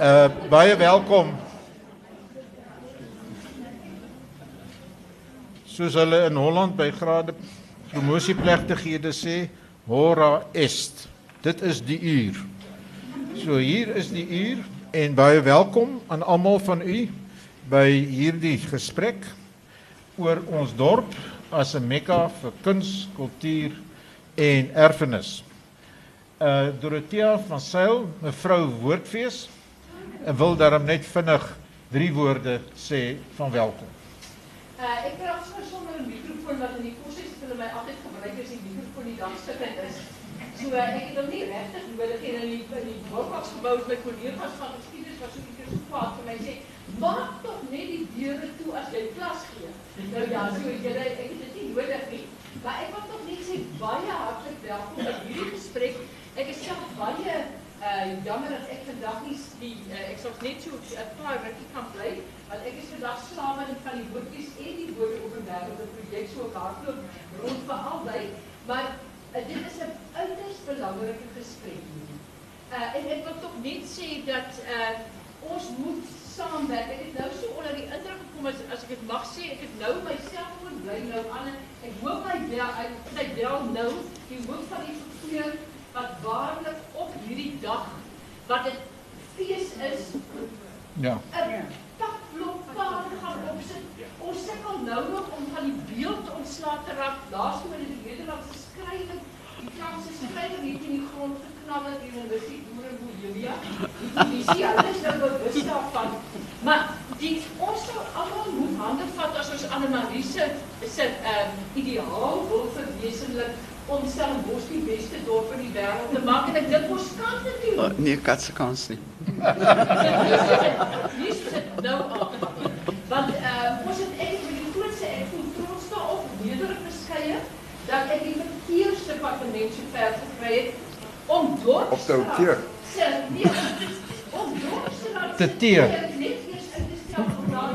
Uh baie welkom. Soos hulle in Holland by grade promosieplegtighede sê, hora est. Dit is die uur. So hier is die uur en baie welkom aan almal van u by hierdie gesprek oor ons dorp as 'n mekka vir kuns, kultuur en erfenis. Uh Dorothea van Sail, mevrou Woordfees, ek wil daarom net vinnig drie woorde sê van welkom. Uh ek praat sonder 'n mikrofoon wat in die kursus hulle my altyd gebruik as die mikrofoon die dagstukkend is. So uh, ek het hom nie regtig nodig en in die in die boekboks gebou met my kollegas van geskiedenis was so 'n bietjie kwaad vir my sê maak tog net die deure toe as jy klas gee. Nou ja, so julle ek het dit nie nodig nie. Maar ek wil tog net sê baie hartlik welkom by hierdie gesprek. Ek is self baie jammer dat ek vandag nie die uh, ek sou net so 'n paar rukkie kan bly want ek is vandag saam met van die boekies en die woorde op 'n wêreld op projek so hardloop rond vir albei maar uh, dit is 'n uiters belangrike gesprek hier. Uh en ek wil tog net sê dat uh ons moet saamwerk. Ek het nou so onder die indruk gekom as as ek dit mag sê, ek het nou my selfoon bly nou aan en ek hoop hy bel hy sy bel nou die hoof van die vervoer wat waarlik op hierdie dag wat dit fees is. Ja. 'n Pakblokpaal gaan opsit. Ons sukkel nou nog om van die beeld ontslae te raak. Laas in die Nederlandse skrywer, die Franse skrywer het in die grond geknal het hier in die boere Bolivia. Die sien alles nou bewus daarvan. Maar die ons sal almal moet hande vat as ons Anne-Marie se se ehm ideaal wil verwesenlik om Stellenbosch die beste dorp in die wêreld te maak en ek dink ons kan dit doen. Oh, nee, katse kans nie. Hier sit nou aan. Want uh, ons het eintlik met die grootste ek voel trots daarop, nederig beskeie dat ek die verkeersdepartement so ver gekry het om dorp Op te outeer. Se nee, om dorpsstraat Te teer. Net eers uit te stel om daar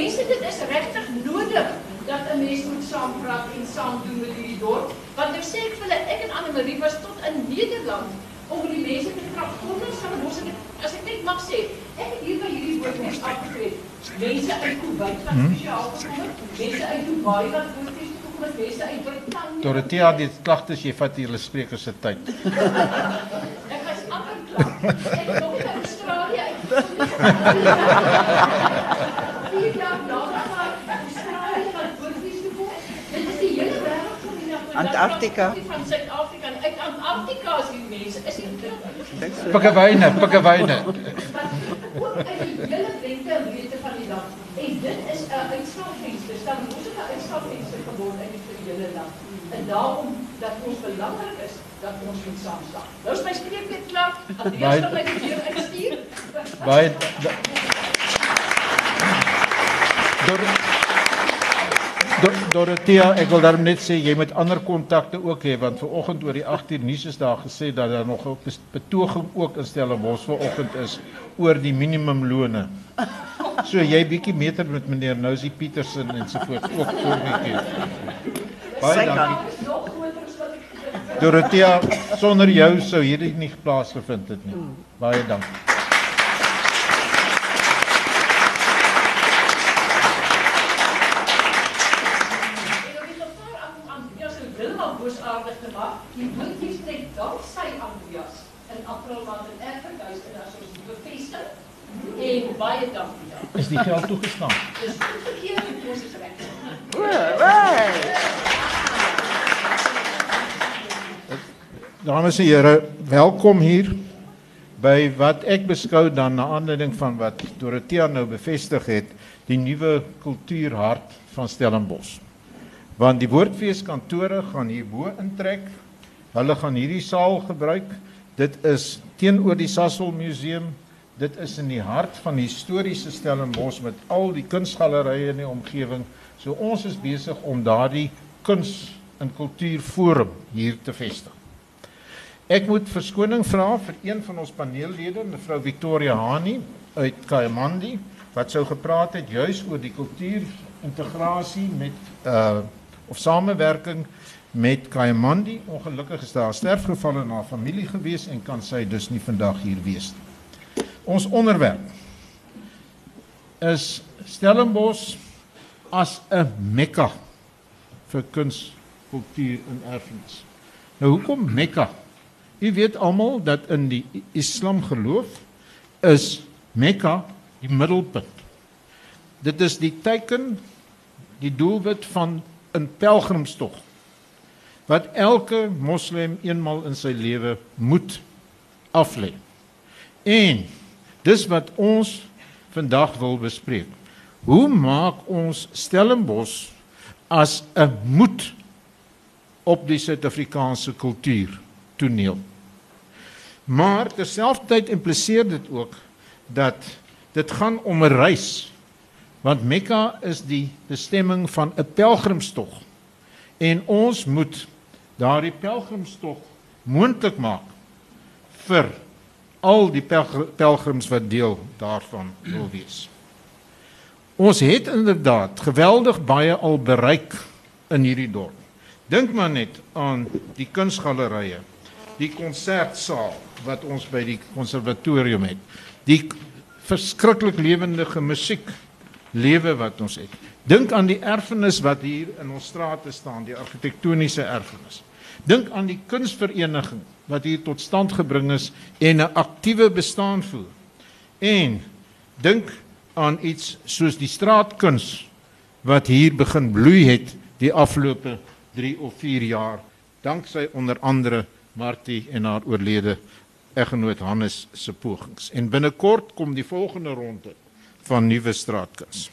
mense, dit is regtig nodig dat 'n mens moet saampraat en saam doen met hierdie dorp. Want nou sê ek vir hulle, ek en Anne Marie was tot in Nederland om die mense te kom ons gaan ons ek as ek net mag sê, ek het hier by hierdie woordfees afgetree. Mense uit Kuwait wat spesiaal gekom het, mense uit Dubai wat woordfees gekom het, mense uit Brittanje. Dorothea, die klagtes jy vat hulle sprekers se tyd. Ek was amper klaar. Ek het nog in Australië Vier jaar later maar Australië van Boertjies toe kom. Dit is die hele wêreld van die dag. Antarktika. Van Suid-Afrika en uit Antarktika is die mense. Is nie. Pikkewyne, pikkewyne. ook uit die hele en breedte van die land. En dit is 'n uitslagvenster. Stel ons het 'n uitslagvenster geword uit die vir die hele land. En daarom dat ons belangrik is dat ons moet saam staan. Nou is my spreekbeurt klaar. Andreas gaan my die deur uitstuur. Baie Dor Dor Dorothea, ek wil daarom net sê jy moet ander kontakte ook hê want vanoggend oor die 8 uur nuus is daar gesê dat daar nog 'n betoging ook in Stellenbosch vanoggend is oor die minimumlone. So jy bietjie meter met meneer Nousie Petersen en so voort ook voor bietjie. Baie dankie. Dorothea, sonder jou sou hierdie nie plaasgevind het nie. Baie dankie. Die bootjies trek danksy Andreas in April maand in Erfenhuis en as ons bevestig. En baie dankie daar. Is die geld toegestaan? Dis goed verkeer en ons is reg. Dames en here, welkom hier by wat ek beskou dan na aanleiding van wat Dorothea nou bevestig het, die nuwe kultuurhart van Stellenbosch. Want die woordfeeskantore gaan hierbo intrek. Hulle gaan hierdie saal gebruik. Dit is teenoor die Sasol Museum. Dit is in die hart van historiese Stellenbosch met al die kunsgalerye in die omgewing. So ons is besig om daardie kuns en kultuurforum hier te vestig. Ek moet verskoning vra vir een van ons paneellede, mevrou Victoria Hani uit Kayamandi, wat sou gepraat het juis oor die kultuurintegrasie met uh of samewerking met Kayamandi. Ongelukkig is daar 'n sterfgeval in haar familie gewees en kan sy dus nie vandag hier wees nie. Ons onderwerp is Stellenbosch as 'n Mekka vir kuns, kultuur en erfenis. Nou hoekom Mekka? U weet almal dat in die Islam geloof is Mekka die middelpunt. Dit is die teken die doelwit van 'n pelgrimstog wat elke moslim eenmal in sy lewe moet aflê. En dis wat ons vandag wil bespreek. Hoe maak ons Stellenbosch as 'n moed op die Suid-Afrikaanse kultuur toneel? Maar terselfdertyd impliseer dit ook dat dit gaan om 'n reis want Mekka is die bestemming van 'n pelgrimstog en ons moet daardie pelgrimstog moontlik maak vir al die pelgrims wat deel daarvan wil wees. Ons het inderdaad geweldig baie al bereik in hierdie dorp. Dink maar net aan die kunsgalerye, die konsertsaal wat ons by die konservatorium het, die verskriklik lewendige musiek lewe wat ons het. Dink aan die erfenis wat hier in ons strate staan, die argitektoniese erfenis. Dink aan die kunsvereniging wat hier tot stand gebring is en 'n aktiewe bestaan voer. En dink aan iets soos die straatkuns wat hier begin bloei het die afgelope 3 of 4 jaar danksy onder andere Martie en haar oorlede eggenoot Hannes se pogings. En binnekort kom die volgende ronde van nuwe straatkuns.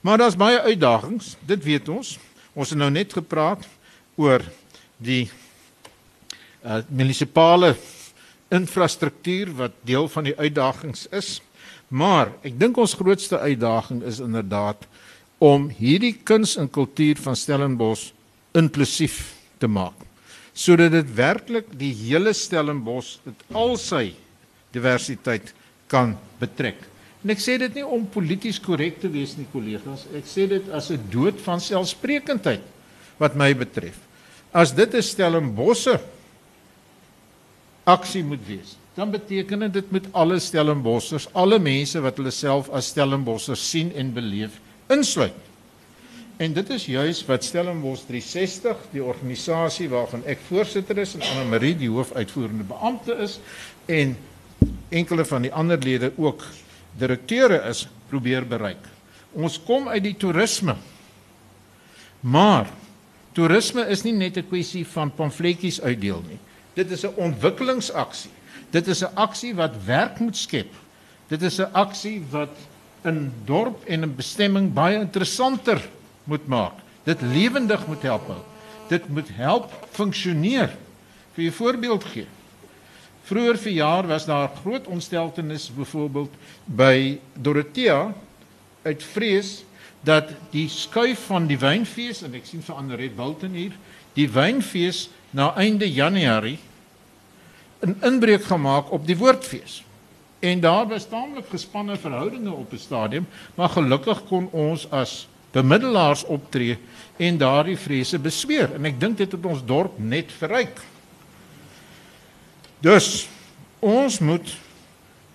Maar daar's baie uitdagings, dit weet ons. Ons het nou net gepraat oor die uh munisipale infrastruktuur wat deel van die uitdagings is. Maar ek dink ons grootste uitdaging is inderdaad om hierdie kuns en kultuur van Stellenbosch inklusief te maak sodat dit werklik die hele Stellenbosch met al sy diversiteit kan betrek. En ek sê dit nie om polities korrek te wees nie kollegas, ek sê dit as 'n dood van selfsprekendheid wat my betref as dit 'n Stellenbosse aksie moet wees, dan beteken dit met alle Stellenbossers, alle mense wat hulle self as Stellenbossers sien en beleef, insluit. En dit is juis wat Stellenbosch 360, die organisasie waarvan ek voorsitter is en Anna Marie die hoofuitvoerende beampte is en enkele van die ander lede ook direkteure is, probeer bereik. Ons kom uit die toerisme. Maar Toerisme is nie net 'n kwessie van pamfletjies uitdeel nie. Dit is 'n ontwikkelingsaksie. Dit is 'n aksie wat werk moet skep. Dit is 'n aksie wat 'n dorp en 'n bestemming baie interessanter moet maak. Dit lewendig moet help hou. Dit moet help funksioneer. Vir 'n voorbeeld gee. Vroeger verjaar was daar groot ontsteltenis byvoorbeeld by Dorothea uit vrees dat die skuif van die wynfees en ek sien vir ander het Wilton hier, die wynfees na einde Januarie 'n inbreuk gemaak op die woordfees. En daar was taamlik gespanne verhoudinge op 'n stadium, maar gelukkig kon ons as bemiddelaars optree en daardie vrese besweer en ek dink dit het ons dorp net verryk. Dus ons moet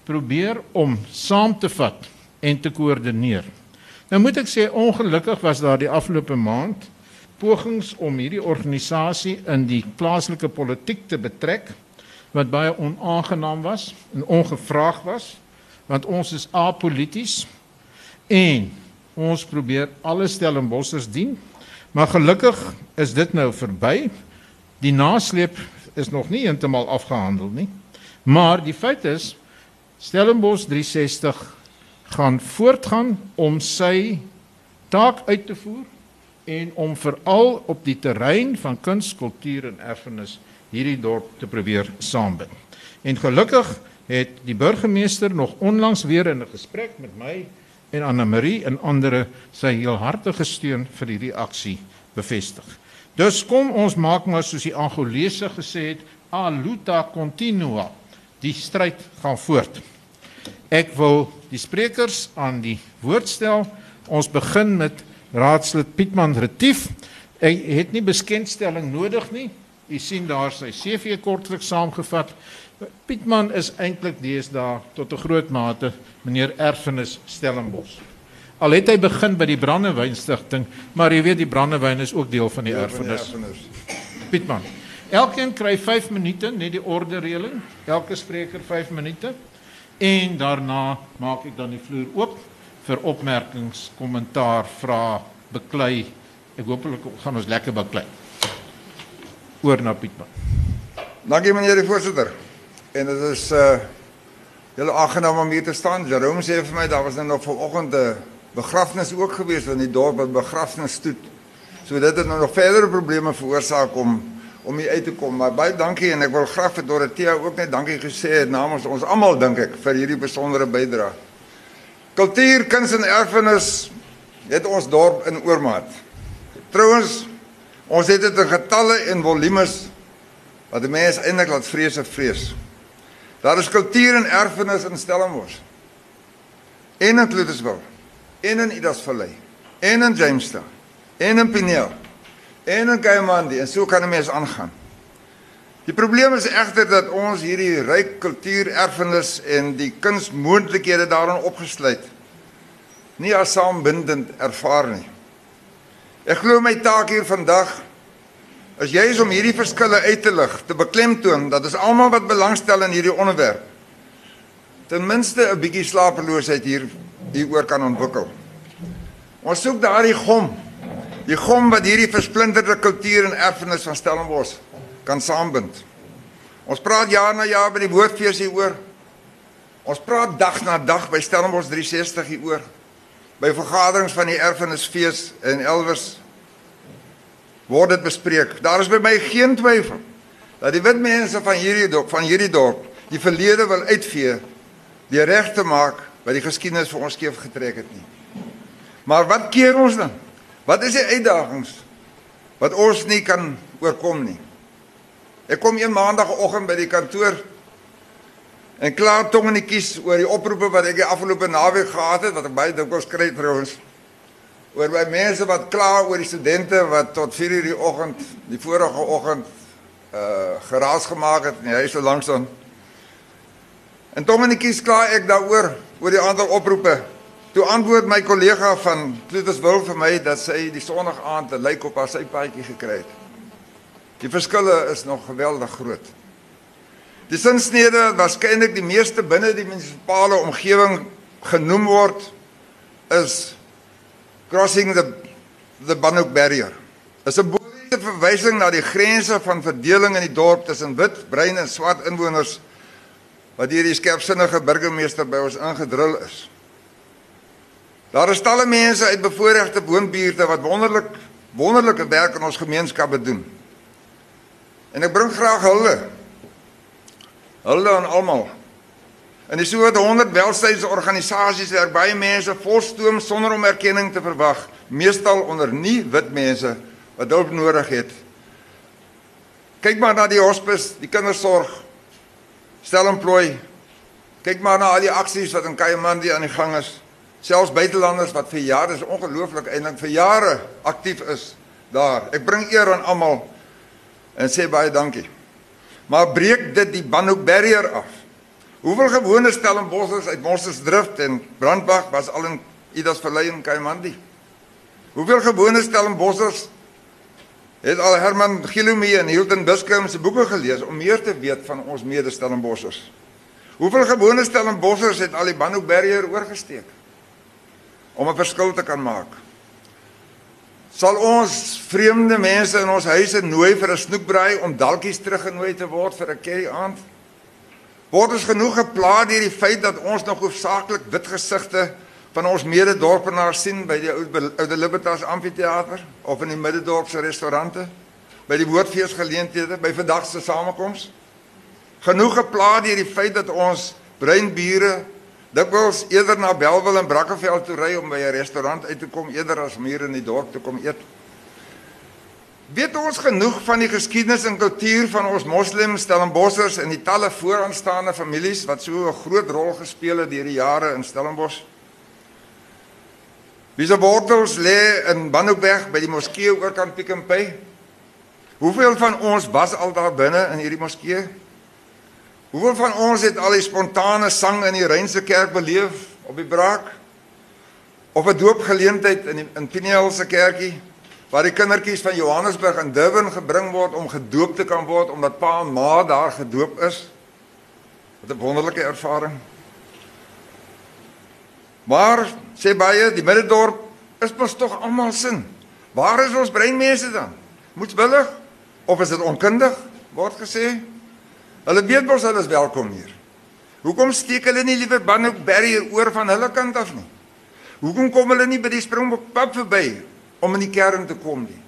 probeer om saam te vat en te koördineer. Nou moet ek sê ongelukkig was daar die afgelope maand pogings om hierdie organisasie in die plaaslike politiek te betrek wat baie onaangenaam was en ongevraag was want ons is apolities en ons probeer alle Stellenbossers dien maar gelukkig is dit nou verby. Die nasleep is nog nie heeltemal afgehandel nie maar die feit is Stellenbosch 360 gaan voortgaan om sy taak uit te voer en om veral op die terrein van kuns, kultuur en erfenis hierdie dorp te probeer saambind. En gelukkig het die burgemeester nog onlangs weer in 'n gesprek met my en Anna Marie en ander sy heelhartige steun vir hierdie aksie bevestig. Dus kom ons maak maar soos die Angolese gesê het, a luta continua. Die stryd gaan voort. Ek wil die sprekers aan die woord stel. Ons begin met raadslid Pietman Retief Hy het nie bekendstelling nodig nie. U sien daar sy CV kortlik saamgevat. Pietman is eintlik deesdae tot 'n groot mate meneer Erfenis Stellenbosch. Al het hy begin by die Brandewyn-stigting, maar jy weet die brandewyn is ook deel van die erfenis. Pietman. Elkeen kry 5 minute, net die orde reëling. Elke spreker 5 minute. En daarna maak ek dan die vloer oop vir opmerkings, kommentaar, vrae, beklei. Ek hooplik gaan ons lekker beklei. Oor na Pietman. Dankie meneer die voorsitter. En dit is uh julle aangenaam om hier te staan. Jerome sê vir my daar was nou nog vanoggend 'n begrafnis ook gewees in die dorp wat begrafnis stoet. So dit het nou nog verdere probleme veroorsaak om om hier uit te kom. Maar baie dankie en ek wil graag vir Dorothea ook net dankie gesê namens ons almal dink ek vir hierdie besondere bydrae. Kultuur, kuns en erfenis het ons dorp in oormaat. Trouwens, ons het dit in getalle en volumes wat die mense eintlik laat vrees en vrees. Daar is kultuur en erfenis in Stellenbosch. En in Cluttersville, en in Idasvallei, en in Jamestown, en in Pineel, en in Kaimandi en so kan 'n mens aangaan. Die probleem is egter dat ons hierdie ryk kultuur erfenis en die kunsmoontlikhede daarin opgesluit nie as saambindend ervaar nie. Ek glo my taak hier vandag is juis om hierdie verskille uit te lig, te beklemtoon dat ons almal wat belangstel in hierdie onderwerp ten minste 'n bietjie slapeloosheid hier hieroor kan ontwikkel. Ons soek daardie gom, die gom wat hierdie versplinterde kultuur en erfenis van Stellenbosch kan saambind. Ons praat jaar na jaar by die woordfees hieroor. Ons praat dag na dag by Stellenbosch 360 hieroor. By vergaderings van die erfenisfees en elders word dit bespreek. Daar is by my geen twyfel dat die wit mense van hierdie dorp, van hierdie dorp die verlede wil uitvee deur reg te maak wat die geskiedenis vir ons skeef getrek het nie. Maar wat keer ons dan? Wat is die uitdagings wat ons nie kan oorkom nie? Ek kom een maandagooggend by die kantoor en klaar tong in die kies oor die oproepe wat ek die afgelope naweek gehad het wat ek baie dikwels kry trouens oor by mense wat kla oor die studente wat tot 4:00 die oggend die vorige oggend uh geraas gemaak het in die huis so langs dan. En tong in die kies kla ek daaroor oor die aantal oproepe. Toe antwoord my kollega van Kleuterswil vir my dat sy die Sondag aand 'n lijk op haar sypaadjie gekry het. Die verskille is nog geweldig groot. Die sinsnede waarskynlik die meeste binne die munisipale omgewing genoem word is crossing the the Bannock barrier. Is 'n boelike verwysing na die grense van verdeling in die dorp tussen wit, bruin en swart inwoners wat deur die skerpsinnige burgemeester by ons ingedrul is. Daar is talle mense uit bevoorregte woonbuurte wat wonderlik wonderlike werk in ons gemeenskappe doen. En ek bring graag hulle hulle aan almal In die soort 100 welsynsorganisasies werk baie mense volstoom sonder om erkenning te verwag, meestal onder nie wit mense wat hulp nodig het. Kyk maar na die hospis, die kindersorg, stelemplooi. Kyk maar na al die aksies wat in Kayamandi aan die gang is. Selfs buitelanders wat vir jare is ongelooflik eintlik vir jare aktief is daar. Ek bring eer aan almal en sê baie dankie. Maar breek dit die Banhoek barrier af? Hoeveel gewone Stellenbossers uit Mosselstrip en Brandbach was al in Idas Vallei en Kaimandi? Hoeveel gewone Stellenbossers het al Herman Gilomee en Hilton Biscom se boeke gelees om meer te weet van ons mede-Stellenbossers? Hoeveel gewone Stellenbossers het al die Banhoek barrier oorgesteek om 'n verskil te kan maak? Sal ons vreemde mense in ons huise nooi vir 'n snoekbraai om dalkies teruggenooi te word vir 'n curry aand? word ons genoeg gepla deur die feit dat ons nog hoofsaaklik wit gesigte van ons mede-dorpenaars sien by die oude Libertas Amfitheater of in die middedorp se restaurante, by die woordfeesgeleenthede, by vandag se samekoms. Genoeg gepla deur die feit dat ons breinbure dikwels eerder na Belwel en Brakkeveld toe ry om by 'n restaurant uit te kom eerder as om hier in die dorp te kom eet. Weet ons genoeg van die geskiedenis en kultuur van ons moslim Stellenbossers en die talle vooraanstaande families wat so 'n groot rol gespeel het deur die jare in Stellenbosch? Wie se wortels lê in Banhoekweg by die moskee oorkant Pick n Pay? Hoeveel van ons was al daar binne in hierdie moskee? Hoeveel van ons het al die spontane sang in die Reinse kerk beleef op die braak? Of 'n doopgeleentheid in die, in Piniel se kerkie waar die kindertjies van Johannesburg in Durban gebring word om gedoop te kan word omdat pa en ma daar gedoop is? Wat 'n wonderlike ervaring. Maar sê baie, die middedorp is mos tog almal sin. Waar is ons breinmense dan? Moetswillig of is dit onkundig word gesê? Hulle weet mos hulle is welkom hier. Hoekom steek hulle nie liewer Bannock Barrier oor van hulle kant af nie? Hoekom kom hulle nie by die Springbok pub verby om in die kern te kom nie?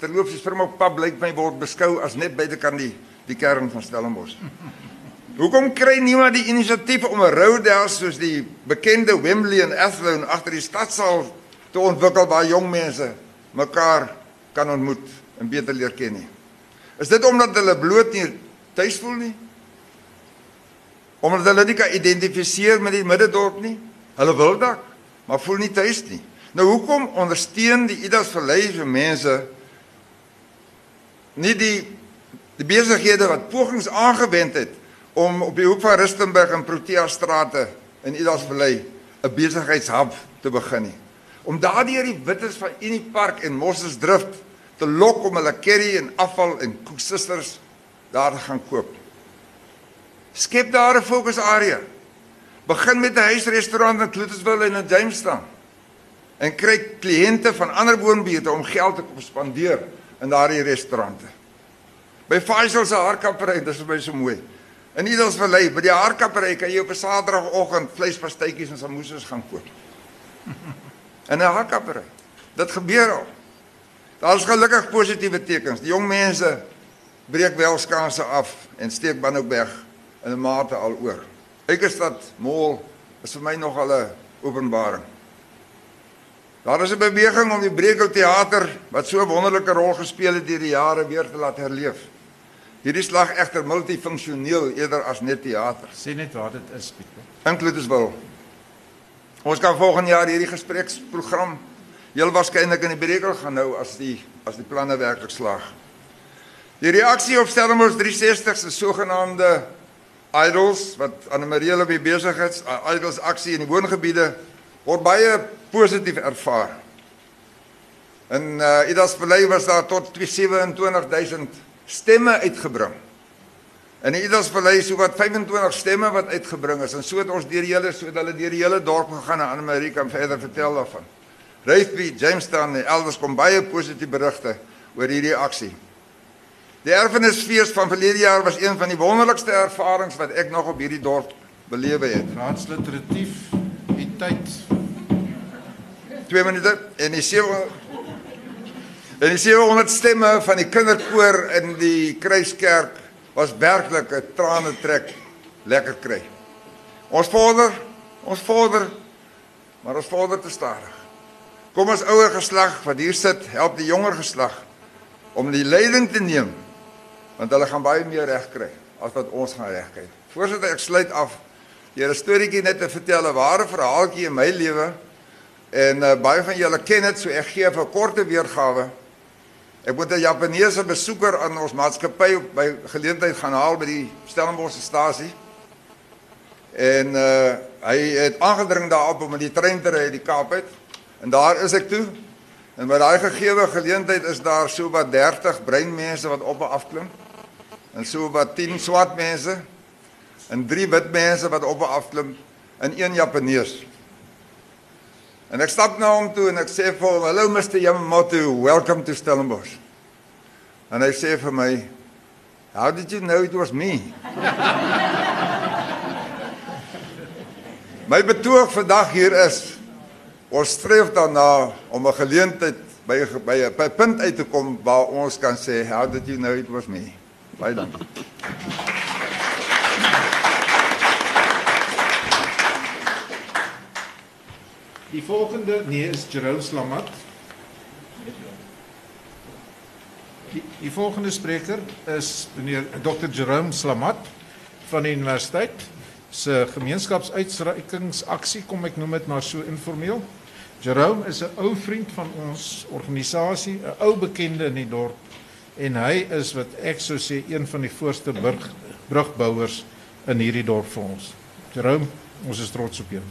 Terloops, die Springbok pub lyk my word beskou as net buite kan die die kern van Stellenbosch. Hoekom kry niemand die inisiatief om 'n roadhouse soos die bekende Wembley en Athlone agter die stadsaal te ontwikkel waar jong mense mekaar kan ontmoet en beter leer ken nie? Is dit omdat hulle bloot nie tuis voel nie? Omdat hulle nie kan identifiseer met die middedorp nie? Hulle wil dalk, maar voel nie tuis nie. Nou hoekom ondersteun die Idas Vallei se mense nie die die besighede wat pogings aangewend het om op die hoek van Rustenburg en Protea strate in Idasvallei 'n besigheidshub te begin nie. Om daardeur die wittes van Unie Park en Mosses Drift te lok om hulle curry en afval en koeksisters daar gaan koop. Skep daar 'n fokusarea. Begin met 'n huisrestaurant in Cloetesville en in Jamestown. En kry kliënte van ander woonbuurte om geld te kom spandeer in daardie restaurante. By Faisal se haarkappery, dis vir my so mooi. In Idels Vallei, by die haarkappery kan jy op 'n Saterdagoggend vleispastytjies en samosas gaan koop. In 'n haarkappery. Dit gebeur al. Daar's gelukkig positiewe tekens. Die jong mense breek wel skanse af en steek Bannockberg in 'n mate al oor. Eikenstad Mall is vir my nog al 'n openbaring. Daar is 'n beweging om die Brekel teater wat so 'n wonderlike rol gespeel het deur die jare weer te laat herleef. Hierdie slag egter multifunksioneel eerder as net teater. Sê net waar dit is, Pieter. Inkluderswil. Ons kan volgende jaar hierdie gespreksprogram heel waarskynlik in die brekel gaan nou as die as die planne werklik slaag. Die reaksie op Stellenbosch 360 se sogenaamde idols wat Anne Marie Lewe besig is, idols aksie in die woongebiede word baie positief ervaar. In uh, Idas Vallei was daar tot 27000 stemme uitgebring. In die Idas Vallei so wat 25 stemme wat uitgebring is en so het ons deur die hele so dat hulle deur die hele dorp gegaan en Amerika en verder vertel daarvan. Rafeby, Jamestown en elders kom baie positiewe berigte oor hierdie aksie. Die erfenisfees van verlede jaar was een van die wonderlikste ervarings wat ek nog op hierdie dorp belewe het. Raadsliteratief, die tyd 2 minute en die 7 En die 700 stemme van die kinderkoor in die Kruiskerk was werklik 'n trane trek lekker kry. Ons vorder, ons vorder, maar ons vorder te stadig. Kom ons ouer geslag wat hier sit, help die jonger geslag om die leiding te neem want hulle gaan baie meer reg kry as wat ons gaan reg kry. Voorsitter, ek sluit af deur 'n storieetjie net te vertel, 'n ware verhaaltjie in my lewe en uh, baie van julle ken dit, so ek gee 'n korte weergawe. Ek moet 'n Japaneese besoeker aan ons maatskappy by geleentheid gaan haal by die Stellenboschstasie. En uh hy het aangedring daarop om in die trein te ry uit die Kaap uit. En daar is ek toe. En by daai gegeewe geleentheid is daar so wat 30 breinmense wat op en af klim. En so wat 10 swart mense en 3 wit mense wat op en af klim en een Japanees. En ek stap na hom toe en ek sê vir hom, "Hallo Mr. Yamamoto, welcome to Stellenbosch." En hy sê vir my, "How did you know it was me?" my betoog vandag hier is ons streef daarna om 'n geleentheid by by 'n punt uit te kom waar ons kan sê, "How did you know it was me?" Baie dankie. Die volgende nee is Jerome Slamat. Die, die volgende spreker is meneer Dr. Jerome Slamat van die universiteit se gemeenskapsuitreikingsaksie kom ek noem dit maar so informeel. Jerome is 'n ou vriend van ons organisasie, 'n ou bekende in die dorp en hy is wat ek sou sê een van die voorste brug brugbouers in hierdie dorp vir ons. Jerome, ons is trots op jou.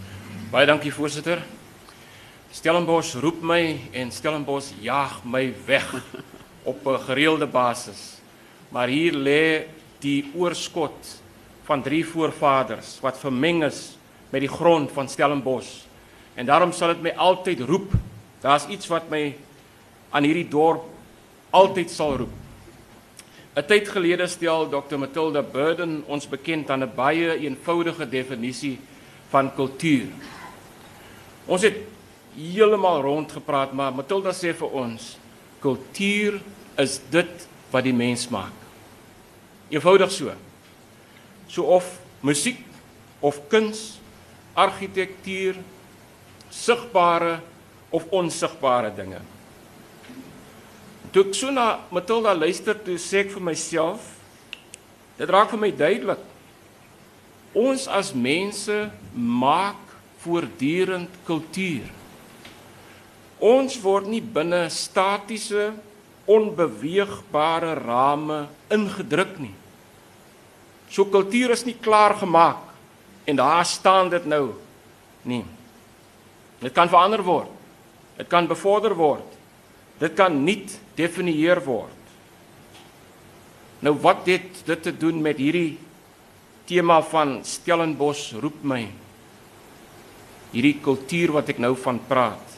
Baie dankie voorsitter. Stellenbosch roep my en Stellenbosch jaag my weg op 'n gereelde basis. Maar hier lê die oorskot van drie voorvaders wat vermeng is met die grond van Stellenbosch. En daarom sal dit my altyd roep. Daar's iets wat my aan hierdie dorp altyd sal roep. 'n Tyd gelede stel Dr Matilda Burden ons bekend aan 'n baie eenvoudige definisie van kultuur. Ons het heeltemal rond gepraat, maar Matilda sê vir ons, kultuur is dit wat die mens maak. Eenvoudig so. So of musiek of kuns, argitektuur, sigbare of onsigbare dinge. Toe ek so na Matilda luister, toe sê ek vir myself, dit raak vir my duidelik. Ons as mense maak voortdurend kultuur. Ons word nie binne statiese, onbeweegbare rame ingedruk nie. So kultuur is nie klaar gemaak en daar staan dit nou nie. Dit kan verander word. Dit kan bevorder word. Dit kan nuut definieer word. Nou wat het dit te doen met hierdie tema van Stellenbosch roep my? Hierdie kultuur wat ek nou van praat.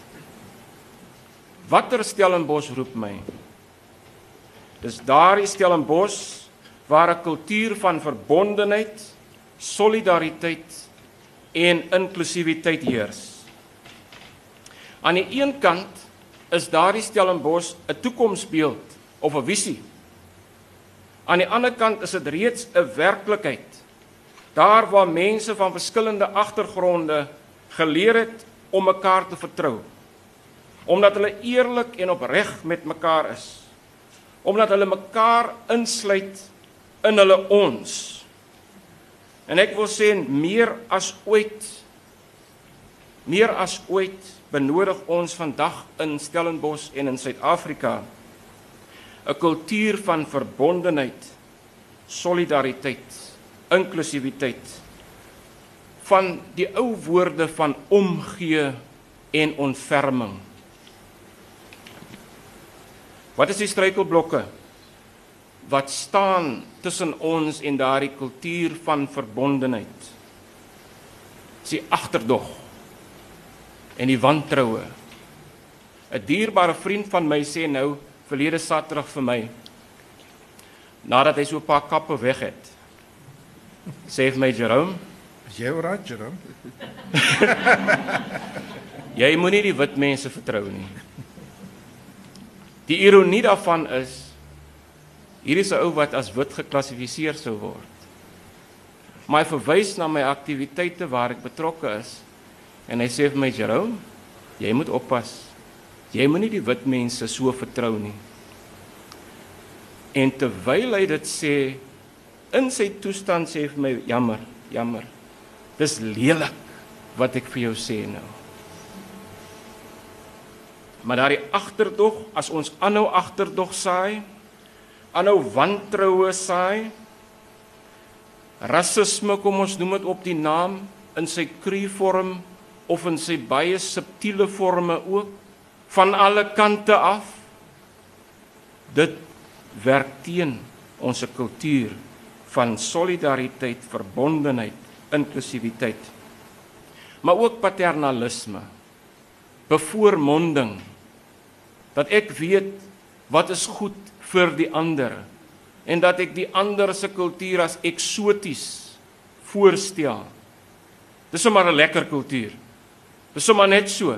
Watter Stellenbosch roep my? Dis daardie Stellenbosch waar 'n kultuur van verbondenheid, solidariteit en inklusiwiteit heers. Aan die een kant is daardie Stellenbosch 'n toekomsbeeld of 'n visie. Aan die ander kant is dit reeds 'n werklikheid. Daar waar mense van verskillende agtergronde geleer het om mekaar te vertrou. Omdat hulle eerlik en opreg met mekaar is. Omdat hulle mekaar insluit in hulle ons. En ek wil sê meer as ooit meer as ooit benodig ons vandag in Stellenbosch en in Suid-Afrika 'n kultuur van verbondenheid, solidariteit, inklusiwiteit van die ou woorde van omgee en ontferming. Wat is die struikelblokke wat staan tussen ons en daardie kultuur van verbondenheid? Dis die agterdog en die wantroue. 'n Dierbare vriend van my sê nou verlede Saterdag vir my nadat hy so 'n paar kappe weg het. Sê vir my Jerome, Is jy oral, Jerome? jy moenie die wit mense vertrou nie. Die ironie daarvan is hier is 'n ou wat as wit geklassifiseer sou word. Maar hy verwys na my aktiwiteite waar ek betrokke is En hy sê vir my Jerome, jy moet oppas. Jy moenie die wit mense so vertrou nie. En terwyl hy dit sê in sy toestand sê vir my jammer, jammer. Dis lelik wat ek vir jou sê nou. Maar daai agterdog, as ons aanhou agterdog saai, aanhou wantroue saai, rasisme kom ons noem dit op die naam in sy kru vorm of in sy baie subtiele forme ook van alle kante af dit werk teen ons kultuur van solidariteit, verbondenheid, inklusiwiteit. Maar ook paternalisme. Bevoormonding dat ek weet wat is goed vir die ander en dat ek die ander se kultuur as eksoties voorstel. Dis sommer 'n lekker kultuur. Dis sommer net so.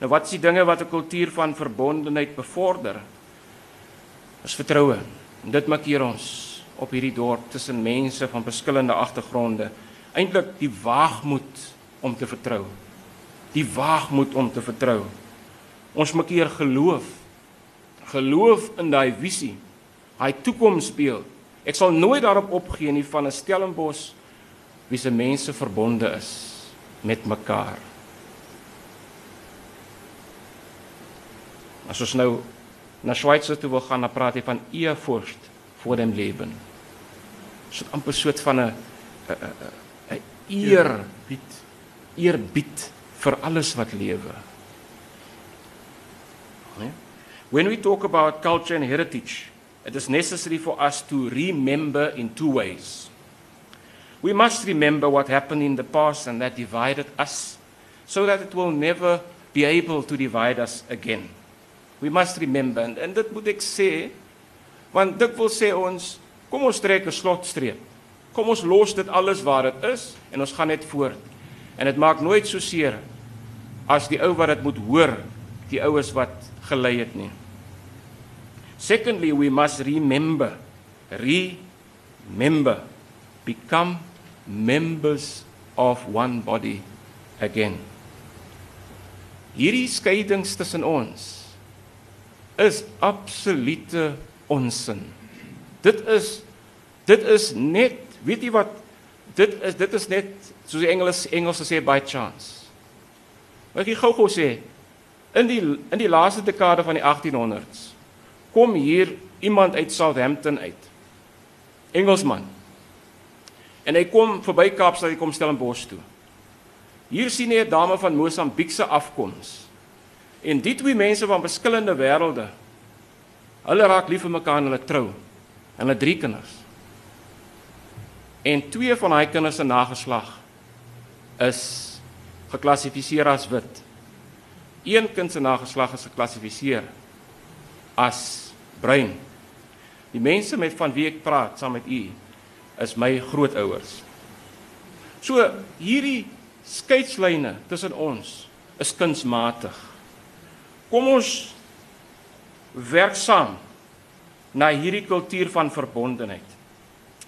Nou wat is die dinge wat 'n kultuur van verbondenheid bevorder? Is vertroue. En dit maak hier ons op hierdie dorp tussen mense van verskillende agtergronde eintlik die waagmoed om te vertrou. Die waagmoed om te vertrou. Ons maak hier geloof. Geloof in daai visie. Daai toekomsbeeld. Ek sal nooit daarop opgee nie van 'n Stellenbosch wie se mense verbonde is met mekaar. As ons nou na Switser toe wil gaan, dan praat hy van Ehrfurcht voor dem Leben. So 'n amper soort van 'n 'n eerbied, eerbied vir alles wat lewe. Nee? When we talk about culture and heritage, it is necessary for us to remember in two ways. We must remember what happened in the past and that divided us so that it will never be able to divide us again. We must remember en, en dit moet ek sê want dit wil sê ons kom ons trek 'n slotstreep. Kom ons los dit alles waar dit is en ons gaan net voort. En dit maak nooit so seer as die ou wat dit moet hoor, die oues wat gelei het nie. Secondly, we must remember, remember, become members of one body again. Hierdie skeidings tussen ons is absolute onsin. Dit is dit is net, weet jy wat? Dit is dit is net soos die Engels Engels sê by chance. Wat ek gou-gou sê, in die in die laaste dekade van die 1800s kom hier iemand uit Southampton uit. Engelsman. En hy kom verby Kaapstad, hy kom Stellenbosch toe. Hier sien hy 'n dame van Mosambiekse afkoms. En die twee mense van verskillende wêrelde. Hulle raak lief vir mekaar en hulle trou. En hulle drie kinders. En twee van daai kinders se nageslag is geklassifiseer as wit. Een kind se nageslag is geklassifiseer as bruin. Die mense met van wie ek praat saam met u is my grootouers. So hierdie skeidslyne tussen ons is kunsmatig. Kom ons werk saam na hierdie kultuur van verbondenheid.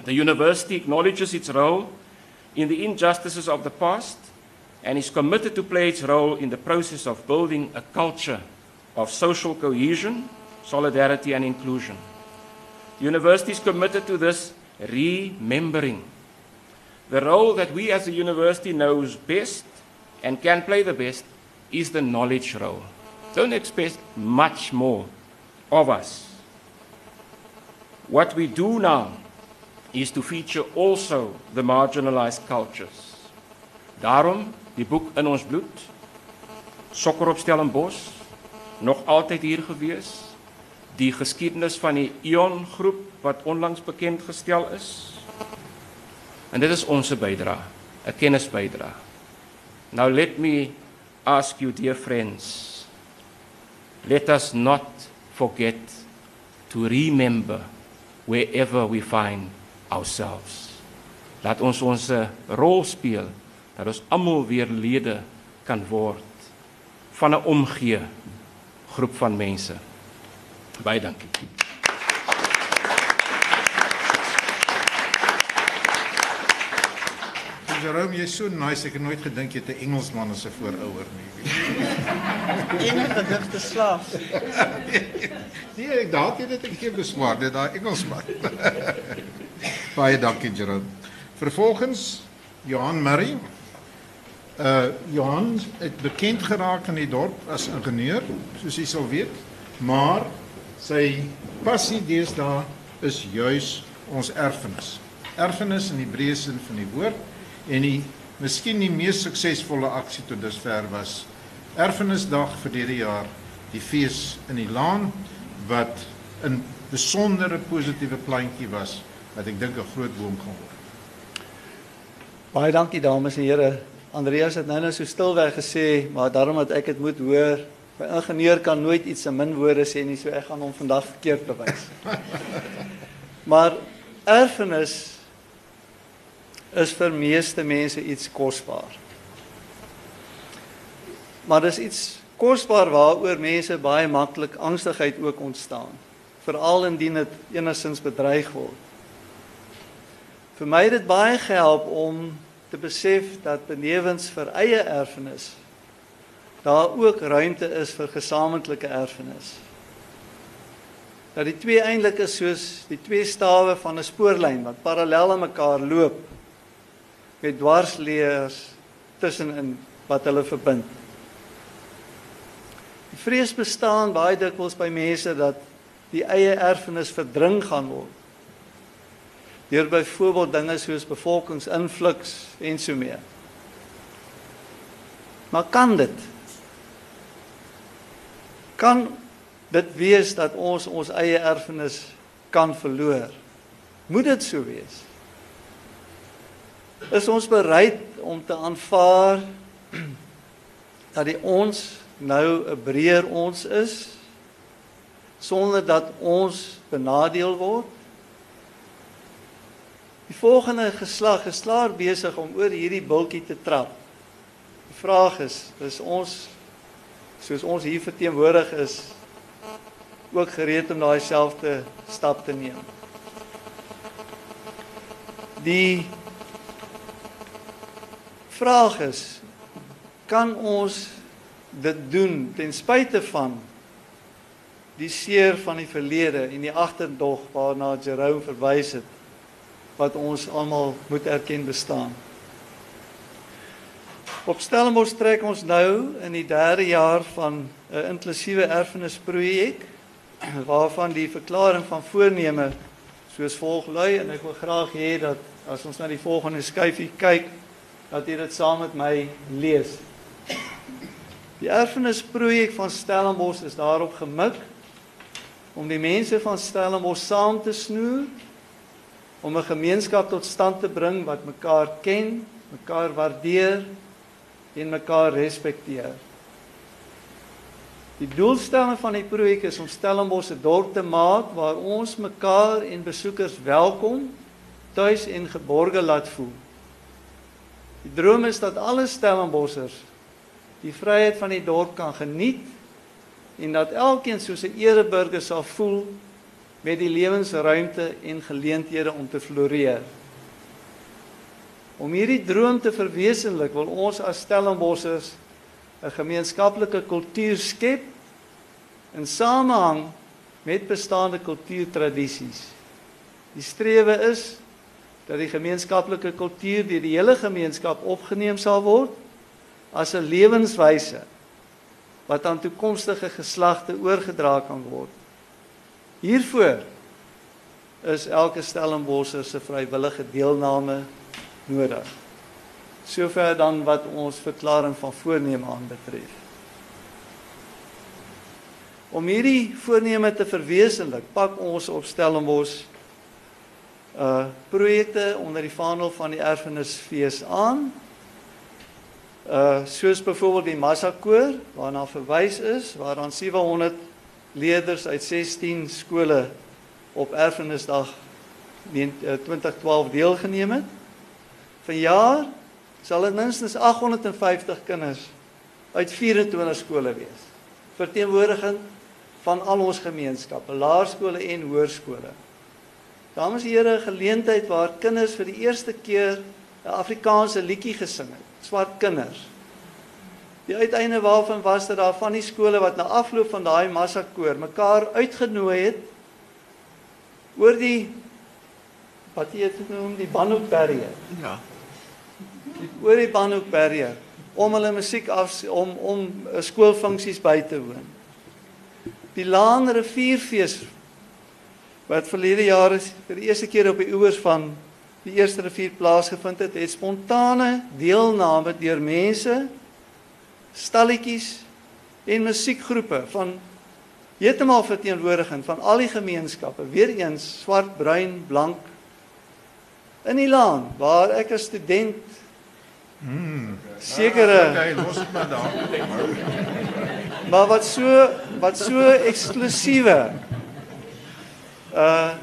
The university acknowledges its role in the injustices of the past and is committed to play its role in the process of building a culture of social cohesion, solidarity and inclusion. The university is committed to this remembering the role that we as a university knows best and can play the best is the knowledge role. Don't expect much more of us. What we do now is to feature also the marginalized cultures. Daarom die boek in ons bloed Sokker op Stellenbosch nog altyd hier gewees. Die geskiedenis van die Ion groep wat onlangs bekend gestel is. En dit is ons bydrae, 'n kennisbydrae. Now let me ask you dear friends, let us not forget to remember wherever we find ourselves. Laat ons ons rol speel dat ons almal weer lede kan word van 'n omgee groep van mense. Baie dankie. Jerome, jy's so nice. Ek het nooit gedink jy het 'n Engelsman as 'n voorouer nie. Enige gedigte slaaf. nee, ek dalk jy dit ek gee beswaar dit daai Engelsman. Baie dankie Jerome. Vervolgens Johan Murray. Uh Johan het bekend geraak in die dorp as ingenieur, soos jy sal weet, maar sy passie deesdae is juis ons erfenis. Erfenis in die breë sin van die woord en die miskien die mees suksesvolle aksie tot dusver was Erfenisdag verlede jaar, die fees in die laan wat 'n besondere positiewe plantjie was wat ek dink 'n groot boom gaan word. Baie dankie dames en here. Andreas het nou nou so stilweg gesê, maar daarom dat ek dit moet hoor. My ingenieur kan nooit iets in min woorde sê nie, so ek gaan hom vandag verkeerd bewys. maar erfenis is vir meeste mense iets kosbaar. Maar dis iets kosbaar waaroor mense baie maklik angstigheid ook ontstaan, veral indien dit enigins bedreig word. Vir my het dit baie gehelp om te besef dat benewens vir eie erfenis daar ook ruimte is vir gesamentlike erfenis. Dat die twee eintlik is soos die twee stawe van 'n spoorlyn wat parallel aan mekaar loop met dwarsleers tussenin wat hulle verbind. Die vrees bestaan baie dikwels by mense dat die eie erfenis verdring gaan word. Deur byvoorbeeld dinge soos bevolkingsinfluks en so meer. Maar kan dit? Kan dit wees dat ons ons eie erfenis kan verloor? Moet dit so wees? Is ons bereid om te aanvaar dat die ons nou 'n breër ons is sonder dat ons benadeel word? Die volgende geslag is klaar besig om oor hierdie bultjie te trap. Die vraag is, is ons soos ons hier verteenwoordig is ook gereed om daai selfde stap te neem? Die vraag is kan ons dit doen ten spyte van die seer van die verlede en die agterdog waarna Jerome verwys het wat ons almal moet erken bestaan. Op Stellenbosch trek ons nou in die derde jaar van 'n inklusiewe erfenisprojek waarvan die verklaring van voorneme soos volg lui en ek wil graag hê dat as ons na die volgende skyfie kyk dat jy dit saam met my lees. Die erfenisprojek van Stellenbosch is daarop gemik om die mense van Stellenbosch saam te snoer om 'n gemeenskap tot stand te bring wat mekaar ken, mekaar waardeer en mekaar respekteer. Die doelstelling van die projek is om Stellenbosch 'n dorp te maak waar ons mekaar en besoekers welkom, tuis en geborge laat voel. Die droom is dat alle Stellenbossers die vryheid van die dorp kan geniet en dat elkeen soos 'n ereburger sal voel met die lewensruimte en geleenthede om te floreer. Om hierdie droom te verwesenlik, wil ons as Stellenbossers 'n gemeenskaplike kultuur skep in samehang met bestaande kultuurtradisies. Die strewe is dat die gemeenskaplike kultuur deur die hele gemeenskap opgeneem sal word as 'n lewenswyse wat aan toekomstige geslagte oorgedra kan word. Hiervoor is elke Stellenbosser se vrywillige deelname nodig. Sover dan wat ons verklaring van voorneme aanbetref. Om hierdie voorneme te verwesenlik, pak ons op Stellenbos uh projekte onder die vaandel van die erfenisfees aan. Uh soos byvoorbeeld die Massa koor waarna verwys is, waaraan 700 leerders uit 16 skole op Erfenisdag 2012 eh, deelgeneem het. Vanjaar sal dit minstens 850 kinders uit 24 skole wees. Verteenwoordiging van al ons gemeenskappe, laerskole en hoërskole. Dames en here, 'n geleentheid waar kinders vir die eerste keer 'n Afrikaanse liedjie gesing het. Swart kinders. Die uiteinde waarvan was dat daar van die skole wat na afloop van daai massa koor mekaar uitgenooi het oor die wat jy het genoem die Banhoek Barrier. Ja. Die oor die Banhoek Barrier om hulle musiek af om om eh, skoolfunksies by te woon. Die Laan Rivierfees wat verlede jaar is vir die eerste keer op die oewers van die eerste rivier plaasgevind het, het spontane deelname deur mense stalletjies en musiekgroepe van heeltemal verteenwoordiging van al die gemeenskappe, weer eens swart, bruin, blank in die land waar ek as student mm sekere okay, los dit maar daar. maar wat so wat so eksklusiewe uh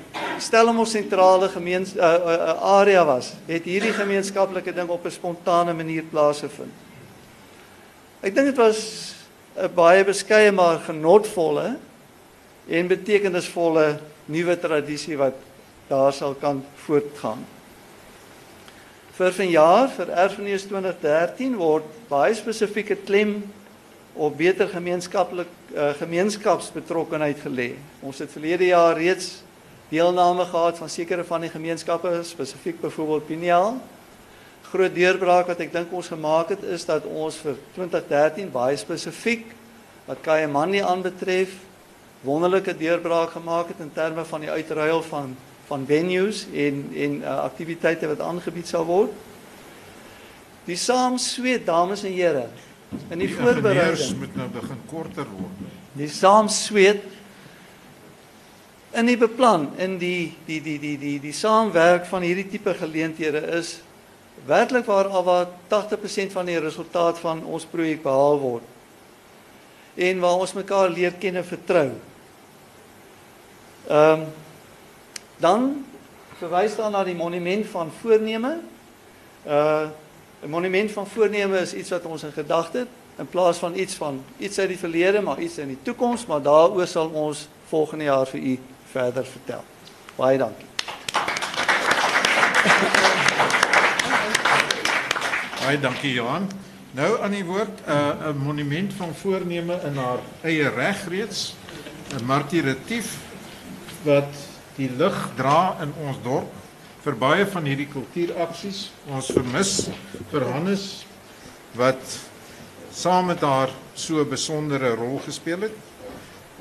Stellenbosch sentrale gemeens uh, uh, uh area was, het hierdie gemeenskaplike ding op 'n spontane manier plaasgevind. Ek dink dit was 'n baie beskeie maar genotvolle en betekenisvolle nuwe tradisie wat daar sal kan voortgaan. Vir vanjaar vir Erfenis 2013 word baie spesifieke klem op beter gemeenskaplik uh, gemeenskapsbetrokkenheid gelê. Ons het verlede jaar reeds deelname gehad van sekere van die gemeenskappe, spesifiek byvoorbeeld Piniel groot deurbraak wat ek dink ons gemaak het is dat ons vir 2013 baie spesifiek wat Kayamani aanbetref wonderlike deurbraak gemaak het in terme van die uitruil van van venues en en uh, aktiwiteite wat aangebied sal word. Die saam sweet dames en here in die, die voorbereiding moet nou begin korter word. Die saam sweet in die beplan in die die die die die die saamwerk van hierdie tipe geleenthede is werklik waar al wat 80% van die resultaat van ons projek behaal word. En waar ons mekaar leer ken en vertrou. Ehm um, dan verwys daar na die monument van voorneme. Uh 'n monument van voorneme is iets wat ons in gedagte het in plaas van iets van iets uit die verlede maar iets in die toekoms, maar daaroor sal ons volgende jaar vir u verder vertel. Baie dankie. Baie dankie Johan. Nou aan die woord 'n uh, monument van voorneme in haar eie reg reeds 'n martiratief wat die lig dra in ons dorp vir baie van hierdie kultuuraksies. Ons vermis vir Hannes wat saam met haar so 'n besondere rol gespeel het.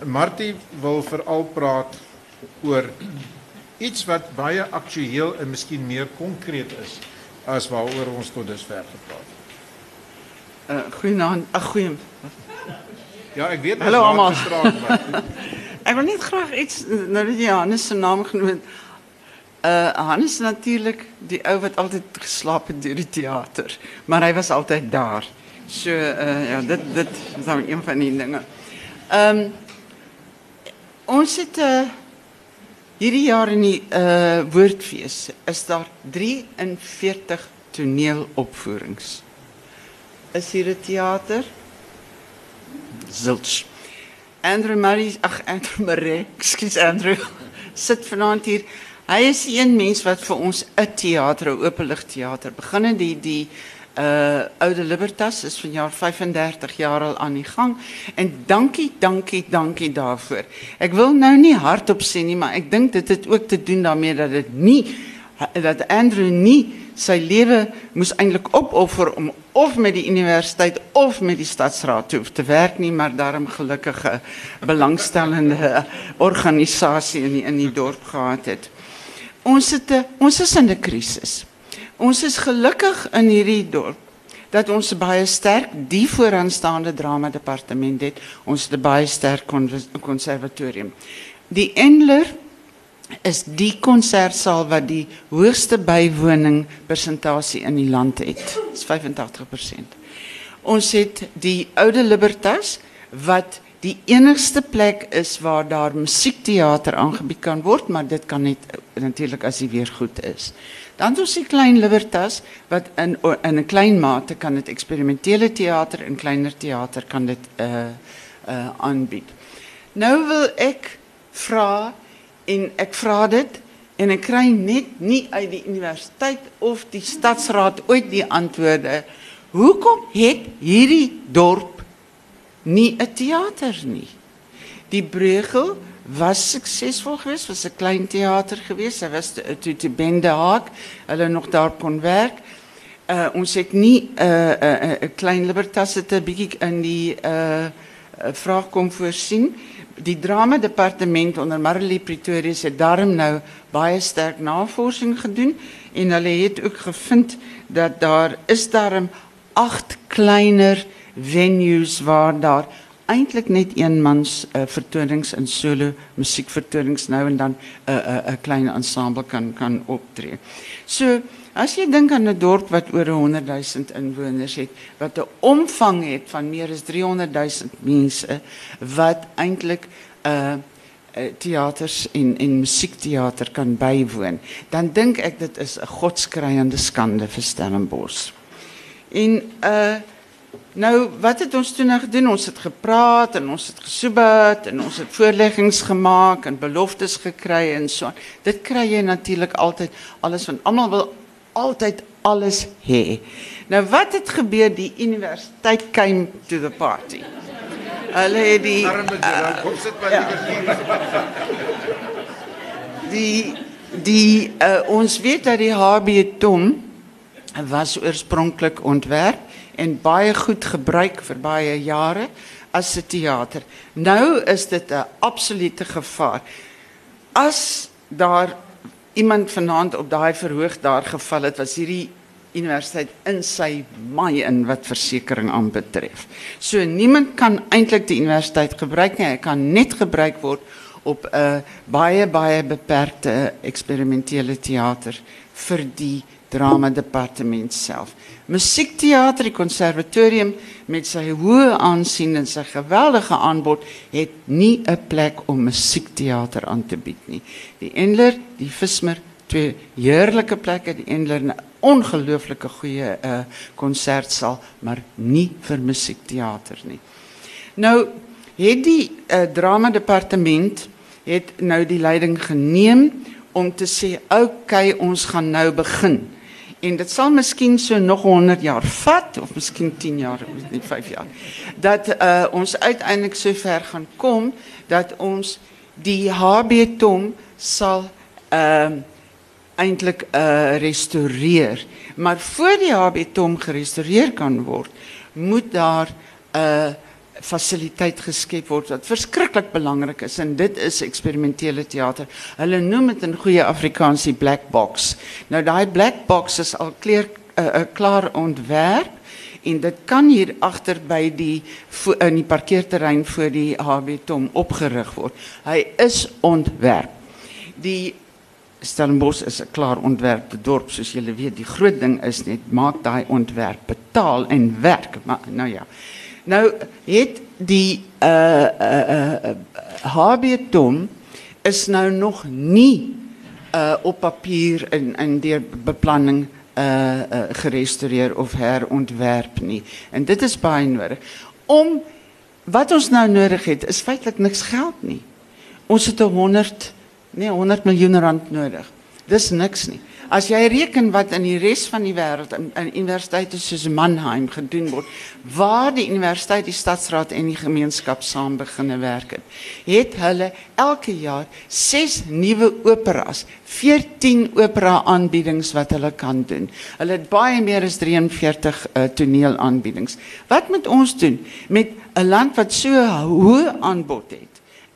Martie wil veral praat oor iets wat baie aktueel en miskien meer konkreet is as waaroor ons tot dusver gepraat het. Uh goeienaand, ag goeie. Ja, ek weet Hallo almal. ek wil net graag iets nou dat jy Hannes se naam genoem het. Uh Hannes natuurlik die ou wat altyd geslaap het deur die teater, maar hy was altyd daar. So uh ja, dit dit is dan een van die dinge. Ehm um, ons het uh hierdie jaar in die uh woordfees is daar 43 toneelopvoerings. Is hier 'n teater? Zilch. Andrew Murray, ag Andrew Murray, ekskuus Andrew, sit vanaand hier. Hy is een mens wat vir ons 'n teater, 'n openlig teater, begin in die die uh Oude Libertas is vanjaar 35 jaar al aan die gang en dankie dankie dankie daarvoor. Ek wil nou nie hardop sê nie, maar ek dink dit het ook te doen daarmee dat dit nie dat Andrew nie sy lewe moes eintlik opoffer om of met die universiteit of met die stadsraad te werk nie, maar daarom gelukkige belangstellende organisasie in die, in die dorp gehad het. Ons het ons is in 'n krisis. Ons is gelukkig in hierdie dorp dat ons baie sterk die vooraanstaande drama departement het. Ons het 'n baie sterk konservatorium. Die Endler is die konsertsaal wat die hoogste bywoning in die land het. Is 85%. Ons het die Oude Libertas wat die enigste plek is waar daar musiekteater aangebied kan word, maar dit kan net natuurlik as die weer goed is. Dan is die klein Libertas wat in in 'n klein mate kan dit eksperimentele teater en kleiner teater kan dit uh uh aanbied. Nou wil ek vra en ek vra dit en ek kry net nie uit die universiteit of die stadsraad ooit die antwoorde. Hoekom het hierdie dorp nie 'n teater nie? Die Breugel was suksesvol geweest, was 'n klein teater geweest. Hy was toe te Bende Haag, hulle nog daar kon werk. Uh ons het nie 'n uh, 'n klein Libertas het 'n bietjie in die uh vraag kom voorsien. Die drama departement onder Marley Pretorius het daarom nou baie sterk navorsing gedoen en hulle het ook gevind dat daar is daarom agt kleiner venues waar daar eintlik net een mans uh, vertonings in solo musiekvertonings nou en dan 'n uh, 'n klein ensemble kan kan optree. So as jy dink aan 'n dorp wat oor 100 000 inwoners het, wat 'n omvang het van meer as 300 000 mense wat eintlik 'n uh, uh, teaters en en musiekteater kan bywoon, dan dink ek dit is 'n godskreiende skande vir Stellenbosch. En uh Nou, wat het ons toen nou gedoen? Ons het gepraat en ons het gesoebat en ons het voorleggings gemaakt en beloftes gekry en so. Dit kry jy natuurlik altyd alles van almal wil altyd alles hê. Nou wat het gebeur die universiteit came to the party. Hulle het die uh, kom sit maar ja. Die die uh, ons weet dat die HB Tom was oorspronklik ontwerp en baie goed gebruik vir baie jare, as 'n teater. Nou is dit 'n absolute gevaar. As daar iemand vanaand op daai verhoog daar geval het, was hierdie universiteit in sy maai in wat versekerings aanbetref. So niemand kan eintlik die universiteit gebruik nie. Hy kan net gebruik word op 'n baie baie beperkte eksperimentele teater vir die drama departement self. Musiekteater, die konservatorium met sy hoë aansien en sy geweldige aanbod het nie 'n plek om musiekteater aan te bied nie. Die Endler, die Vismer, twee heerlike plekke, die Endler 'n ongelooflike goeie uh konsertsaal, maar nie vir musiekteater nie. Nou het die uh, drama departement het nou die leiding geneem om te sê, "Oké, okay, ons gaan nou begin." En dit sal miskien so nog 100 jaar vat of miskien 10 jaar nie 5 jaar dat uh, ons uiteindelik so ver gaan kom dat ons die HB Tom sal ehm uh, eintlik uh, restoreer maar voor die HB Tom gerestoreer kan word moet daar 'n uh, eh, fasiliteit geskep word wat verskriklik belangrik is en dit is eksperimentele teater. Hulle noem dit in goeie Afrikaans black box. Nou daai black box is al kleer 'n uh, uh, klaar ontwerp en dit kan hier agter by die in die parkeerterrein voor die HB Tom opgerig word. Hy is ontwerp. Die Stellenbosch is 'n klaar ontwerpte dorp soos julle weet. Die groot ding is net maak daai ontwerp betaal en werk. Maar nou ja. Nou het die uh uh uh HB Tom is nou nog nie uh op papier in in deur beplanning uh, uh gerestoreer of herontwerp nie. En dit is baie nodig. Om wat ons nou nodig het is feitelik niks geld nie. Ons het 100 nee 100 miljoen rand nodig. Dis niks nie. As jy reken wat in die res van die wêreld in, in universiteite soos Mannheim gedoen word, waar die universiteit, die stadsraad en die gemeenskap saam beginne werk het, het hulle elke jaar 6 nuwe operas, 14 opera aanbiedings wat hulle kan doen. Hulle het baie meer as 43 uh, toneelaanbiedings. Wat moet ons doen met 'n land wat so hoë aanbod het?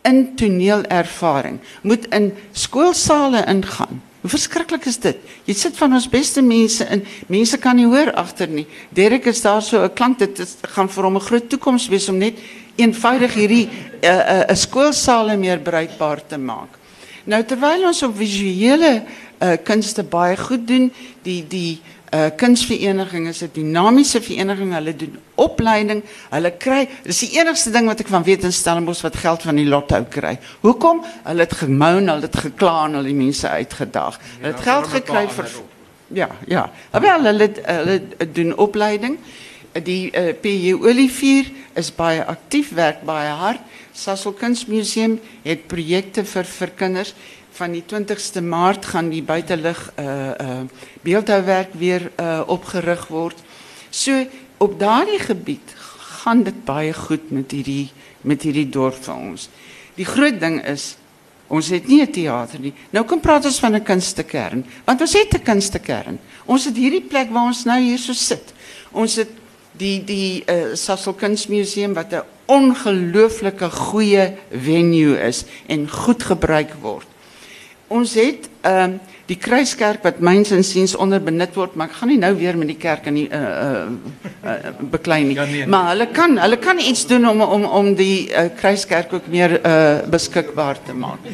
in toneelervaring moet in skoolsale ingaan Hoe verskriklik is dit? Jy sit van ons beste mense in. Mense kan nie hoor agter nie. Derek is daar so 'n klank is, gaan vir hom 'n groot toekoms wees om net eenvoudig hierdie 'n uh, eh, uh, eh, meer bruikbaar te maak. Nou terwyl ons op visuele uh, kunste baie goed doen, die die uh kunsvereniging is 'n dinamiese vereniging. Hulle doen opleiding. Hulle kry dis die enigste ding wat ek van weet in Stellenbosch wat geld van die lotto kry. Hoekom? Hulle het gemoun, hulle het gekla en hulle die mense uitgedaag. Hulle het geld gekry vir Ja, ja. Wel hulle hulle doen opleiding. Die uh, PJ Olivier is baie aktief, werk baie hard. Sasol Kunsmuseum het projekte vir vir kinders van die 20ste Maart gaan die buitelug uh uh beeldhouwerk weer uh opgerig word. So op daardie gebied gaan dit baie goed met hierdie met hierdie dorp vir ons. Die groot ding is ons het nie 'n teater nie. Nou kom praat van 'n kunstekern, want ons het 'n kunstekern. Ons het hierdie plek waar ons nou hier so sit. Ons het die die Sasol Kunsmuseum wat 'n ongelooflike goeie venue is en goed gebruik word ons het ehm um, die kruiskerk wat myns insiens onder benut word, maar ek gaan nie nou weer met die kerk in die uh uh, uh beklei nie. Ja, nee, nee. Maar hulle kan hulle kan iets doen om om om die uh, kruiskerk ook meer uh beskikbaar te maak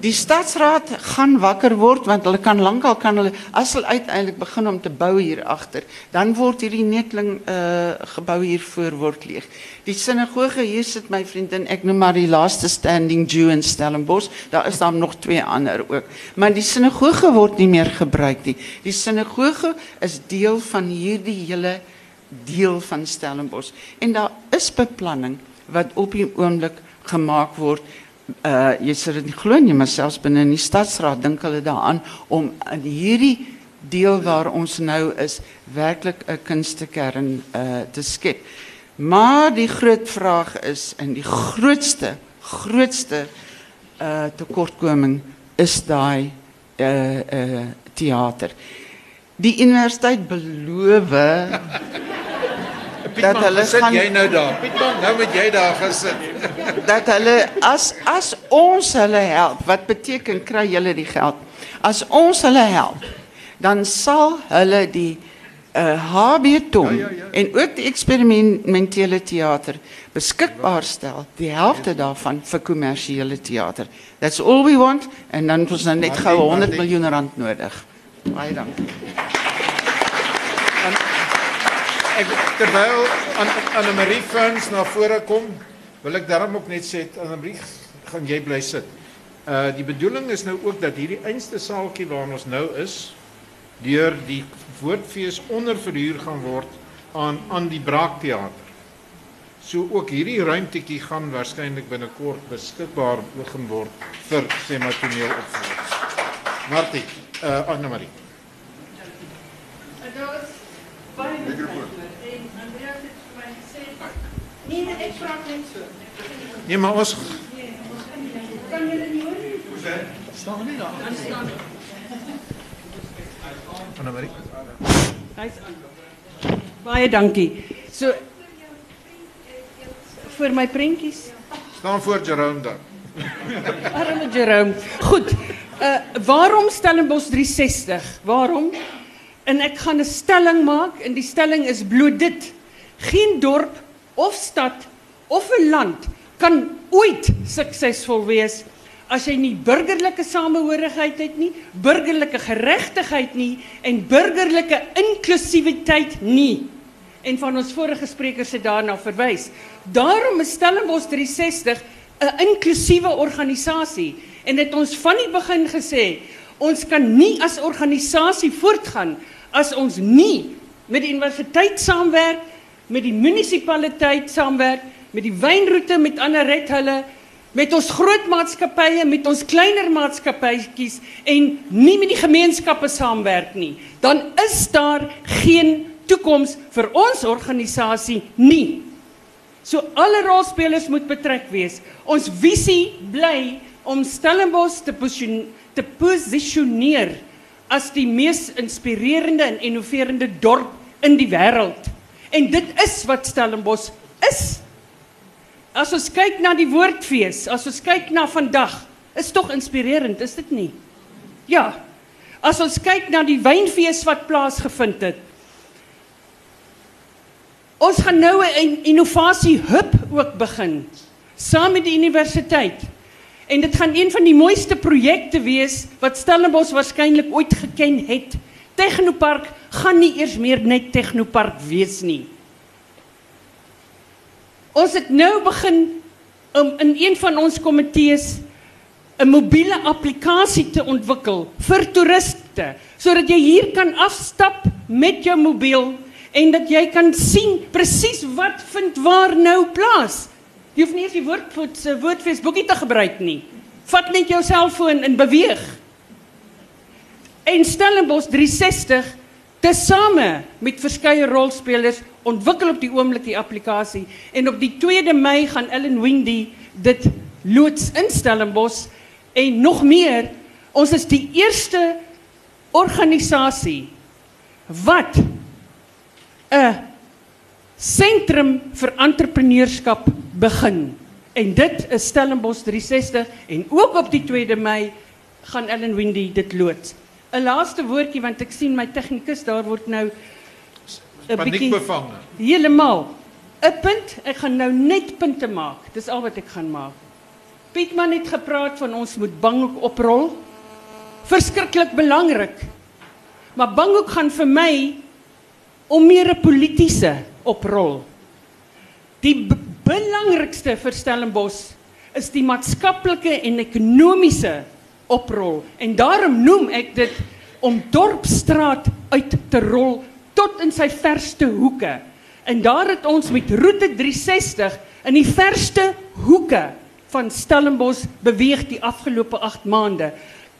die stadsraad gaan wakker word want hulle kan lankal kan hulle as hulle uiteindelik begin om te bou hier agter, dan word hierdie netling uh gebou hier voor word leeg. Die sinagoge hier sit my vriendin, ek noem maar die laaste standing Jew in Stellenbosch. Daar is dan nog twee ander ook. Maar die sinagoge word nie meer gebruik nie. Die sinagoge is deel van hierdie hele deel van Stellenbosch en daar is beplanning wat op die oomblik gemaak word uh jy sê dit nie glo nie, maar selfs binne in die stadsraad dink hulle daaraan om in hierdie deel waar ons nou is werklik 'n kunstekern uh te skep. Maar die groot vraag is en die grootste grootste uh tekortkoming is daai uh teater. Die universiteit beloof dat hulle sit gaan jy nou daar. Pietman, nou moet jy daar gaan sit. dat hulle as as ons hulle help, wat beteken kry julle die geld? As ons hulle help, dan sal hulle die uh HB Tom ja, ja, ja. en ook die eksperimentele teater beskikbaar stel, die helfte daarvan vir kommersiële teater. That's all we want en dan het ons nou net gou 100 miljoen rand nodig. Baie dankie. Ek terwyl aan Anne Marie Fons na vore kom, wil ek daarom ook net sê Anne Marie, gaan jy bly sit. Uh die bedoeling is nou ook dat hierdie einste saaltjie waar ons nou is, deur die woordfees onderverhuur gaan word aan aan die Braakteater. So ook hierdie ruimtetjie gaan waarskynlik binnekort beskikbaar begin word vir sematoneel opvoerings. Martie, uh Anne Marie. Nee, nee, ek vra net so. Nee, maar ons Kan julle nie hoor nie? Staan nie daar. Anne Marie. Hy's aan. Baie dankie. So vir my prentjies. Staan voor Jerome dan. Arme Jerome. Goed. Uh waarom Stellenbosch 360? Waarom? En ek gaan 'n stelling maak en die stelling is bloot dit. Geen dorp of stad of 'n land kan ooit suksesvol wees as jy nie burgerlike samehorigheid het nie, burgerlike geregtigheid nie en burgerlike inklusiwiteit nie. En van ons vorige sprekers het daarna verwys. Daarom is Stellenbosch 360 'n inklusiewe organisasie en dit ons van die begin gesê, ons kan nie as organisasie voortgaan as ons nie met die universiteit saamwerk, met die munisipaliteit saamwerk, met die wynroete met ander red hulle met ons groot maatskappye, met ons kleiner maatskappytjies en nie met die gemeenskappe saamwerk nie, dan is daar geen toekoms vir ons organisasie nie. So alle rolspelers moet betrek wees. Ons visie bly om Stellenbosch te position, te posisioneer as die mees inspirerende en innoverende dorp in die wêreld. En dit is wat Stellenbosch is. As ons kyk na die woordfees, as ons kyk na vandag, is tog inspirerend, is dit nie? Ja. As ons kyk na die wynfees wat plaasgevind het. Ons gaan nou 'n innovasie hub ook begin saam met die universiteit. En dit gaan een van die mooiste projekte wees wat Stellenbosch waarskynlik ooit geken het. Technopark gaan nie eers meer net Technopark wees nie. Ons het nou begin om in een van ons komitees 'n mobiele applikasie te ontwikkel vir toeriste sodat jy hier kan afstap met jou mobiel en dat jy kan sien presies wat vind waar nou plaas. Jy hoef nie eens die woord se woord Facebookie te gebruik nie. Vat net jou selfoon en beweeg. En Stellenbosch 360 tesame met verskeie rolspelers ontwikkel op die oomblik die applikasie. En op die 2de Mei gaan Ellen Windy dit loods in Stellenbosch. En nog meer ons is die eerste organisasie wat 'n sentrum vir entrepreneurskap begin. En dit is Stellenbosch 360 en ook op die 2de Mei gaan Ellen Windy dit loods 'n laaste woordjie want ek sien my tegnikus daar word nou 'n bietjie bevange. Heeltemal. 'n Punt, ek gaan nou net punte maak. Dis al wat ek gaan maak. Pietman het gepraat van ons moet Banghoek oprol. Verskriklik belangrik. Maar Banghoek gaan vir my om meer 'n politieke oprol. Die belangrikste vir Stellenbosch is die maatskaplike en ekonomiese oprol en daarom noem ek dit om dorpstraat uit te rol tot in sy verste hoeke. En daar het ons met roete 360 in die verste hoeke van Stellenbosch beweeg die afgelope 8 maande.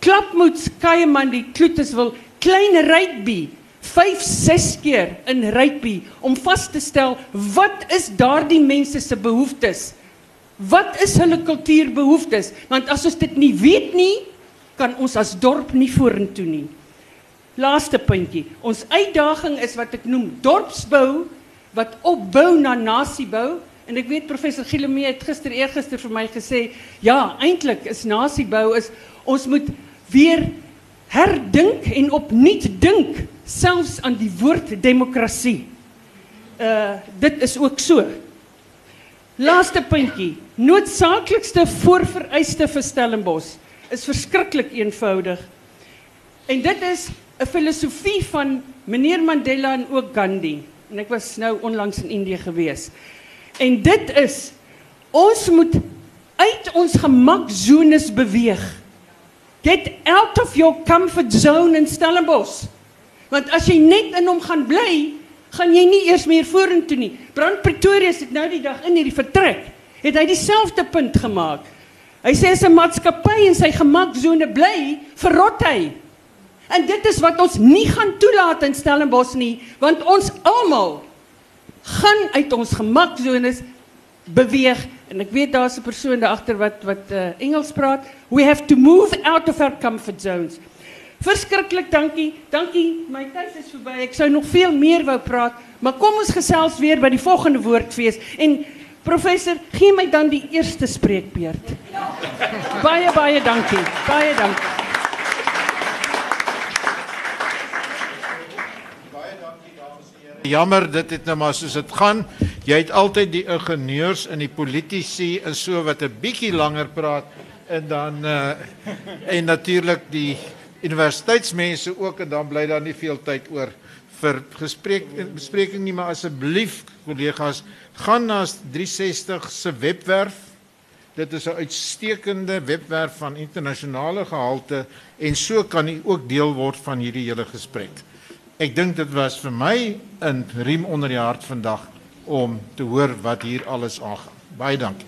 Klapmoets, Kaaiman, die Kloeteswil, Klein Rytby 5 6 keer in Rytby om vas te stel wat is daardie mense se behoeftes? Wat is hulle kultuurbehoeftes? Want as ons dit nie weet nie, kan ons as dorp nie vorentoe nie. Laaste puntjie. Ons uitdaging is wat ek noem dorpsbou wat opbou na nasiebou en ek weet professor Gillemee het gister eergister vir my gesê ja eintlik is nasiebou is ons moet weer herdink en opnuut dink selfs aan die woord demokrasie. Uh dit is ook so. Laaste puntjie. Noodsaaklikste voorvereiste vir Stellenbosch is verskriklik eenvoudig. En dit is 'n filosofie van meneer Mandela en ook Gandhi. En ek was nou onlangs in Indië gewees. En dit is ons moet uit ons gemaksones beweeg. Get out of your comfort zone in Stellenbosch. Want as jy net in hom gaan bly, gaan jy nie eers meer vorentoe nie. Brand Pretoria het nou die dag in hierdie vertrek, het hy dieselfde punt gemaak. Hy sê as 'n maatskappy in sy gemaksone bly, verrot hy. En dit is wat ons nie gaan toelaat in Stellenbosch nie, want ons almal gaan uit ons gemaksones beweeg en ek weet daar's 'n persoon daar agter wat wat uh, Engels praat. We have to move out of our comfort zones. Verskriklik dankie. Dankie. My tyd is verby. Ek sou nog veel meer wou praat, maar kom ons gesels weer by die volgende woordfees en professor, gee my dan die eerste spreekbeurt. Baie baie dankie. Baie dankie. Jammer, dit het nou maar soos dit gaan. Jy het altyd die ingenieurs en die politici en so wat 'n bietjie langer praat en dan uh en natuurlik die universiteitsmense ook en dan bly daar nie veel tyd oor vir gesprek bespreking nie, maar asseblief kollegas, gaan na 360 se webwerf. Dit is 'n uitstekende webwerf van internasionale gehalte en so kan u ook deel word van hierdie hele gesprek. Ek dink dit was vir my 'n riem onder die hart vandag om te hoor wat hier alles aangaan. Baie dankie.